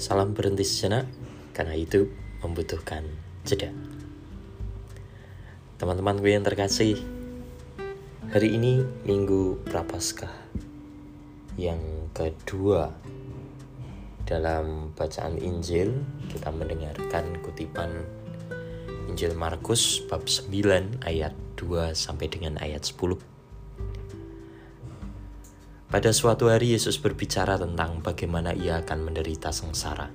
Salam berhenti sejenak, karena hidup membutuhkan jeda. Teman-teman gue yang terkasih, hari ini Minggu Prapaskah yang kedua dalam bacaan Injil kita mendengarkan kutipan Injil Markus bab 9 ayat 2 sampai dengan ayat 10. Pada suatu hari Yesus berbicara tentang bagaimana ia akan menderita sengsara.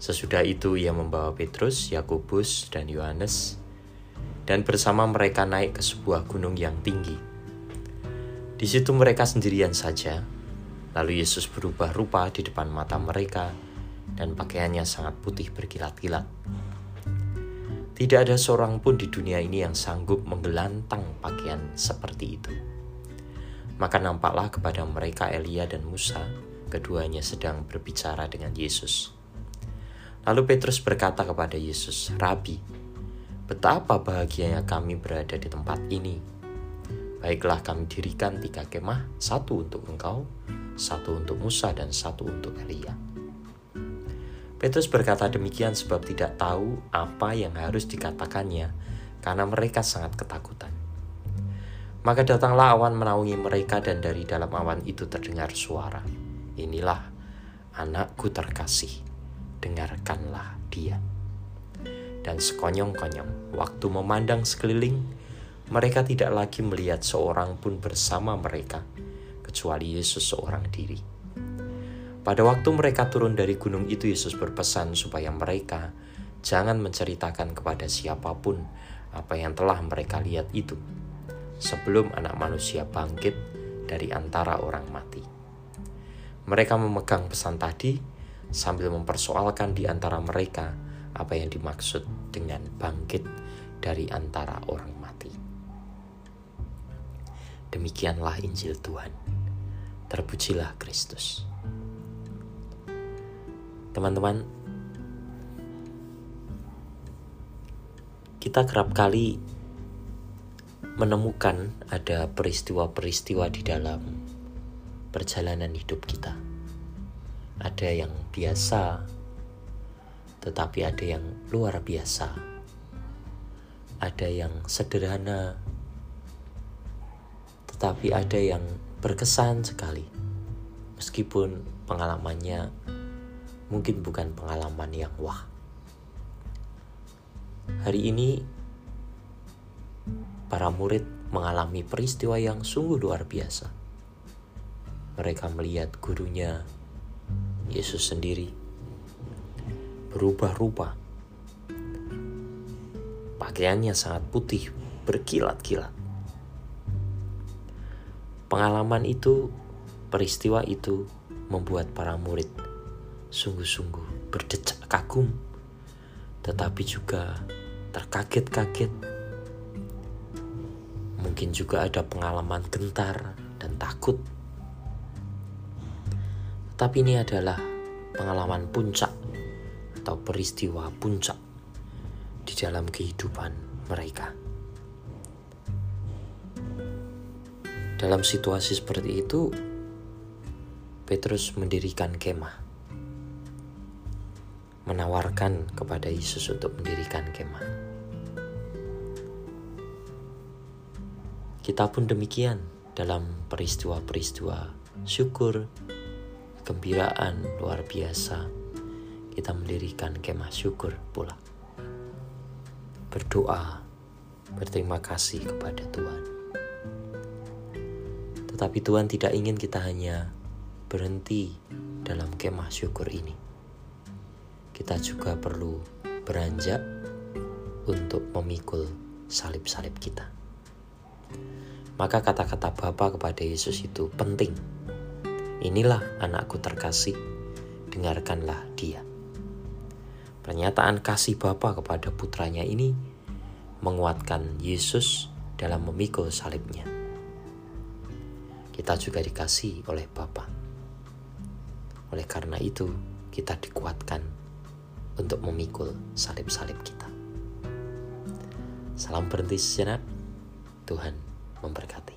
Sesudah itu ia membawa Petrus, Yakobus, dan Yohanes dan bersama mereka naik ke sebuah gunung yang tinggi. Di situ mereka sendirian saja. Lalu Yesus berubah rupa di depan mata mereka dan pakaiannya sangat putih berkilat-kilat. Tidak ada seorang pun di dunia ini yang sanggup menggelantang pakaian seperti itu. Maka nampaklah kepada mereka Elia dan Musa, keduanya sedang berbicara dengan Yesus. Lalu Petrus berkata kepada Yesus, "Rabi, betapa bahagianya kami berada di tempat ini. Baiklah kami dirikan tiga kemah, satu untuk engkau, satu untuk Musa, dan satu untuk Elia." Petrus berkata demikian sebab tidak tahu apa yang harus dikatakannya, karena mereka sangat ketakutan. Maka datanglah awan menaungi mereka dan dari dalam awan itu terdengar suara. Inilah anakku terkasih, dengarkanlah dia. Dan sekonyong-konyong, waktu memandang sekeliling, mereka tidak lagi melihat seorang pun bersama mereka, kecuali Yesus seorang diri. Pada waktu mereka turun dari gunung itu, Yesus berpesan supaya mereka jangan menceritakan kepada siapa pun apa yang telah mereka lihat itu sebelum anak manusia bangkit dari antara orang mati. Mereka memegang pesan tadi sambil mempersoalkan di antara mereka apa yang dimaksud dengan bangkit dari antara orang mati. Demikianlah Injil Tuhan. Terpujilah Kristus. Teman-teman, kita kerap kali menemukan ada peristiwa-peristiwa di dalam perjalanan hidup kita. Ada yang biasa, tetapi ada yang luar biasa. Ada yang sederhana, tetapi ada yang berkesan sekali. Meskipun pengalamannya mungkin bukan pengalaman yang wah. Hari ini para murid mengalami peristiwa yang sungguh luar biasa. Mereka melihat gurunya, Yesus sendiri, berubah-ubah. Pakaiannya sangat putih, berkilat-kilat. Pengalaman itu, peristiwa itu membuat para murid sungguh-sungguh berdecak kagum, tetapi juga terkaget-kaget Mungkin juga ada pengalaman gentar dan takut. Tapi ini adalah pengalaman puncak atau peristiwa puncak di dalam kehidupan mereka. Dalam situasi seperti itu, Petrus mendirikan kemah, menawarkan kepada Yesus untuk mendirikan kemah. Kita pun demikian dalam peristiwa-peristiwa syukur, gembiraan luar biasa. Kita mendirikan kemah syukur pula. Berdoa, berterima kasih kepada Tuhan. Tetapi Tuhan tidak ingin kita hanya berhenti dalam kemah syukur ini. Kita juga perlu beranjak untuk memikul salib-salib kita. Maka kata-kata Bapa kepada Yesus itu penting. Inilah anakku terkasih, dengarkanlah dia. Pernyataan kasih Bapa kepada putranya ini menguatkan Yesus dalam memikul salibnya. Kita juga dikasih oleh Bapa. Oleh karena itu, kita dikuatkan untuk memikul salib-salib kita. Salam berhenti sejenak. Tuhan memberkati.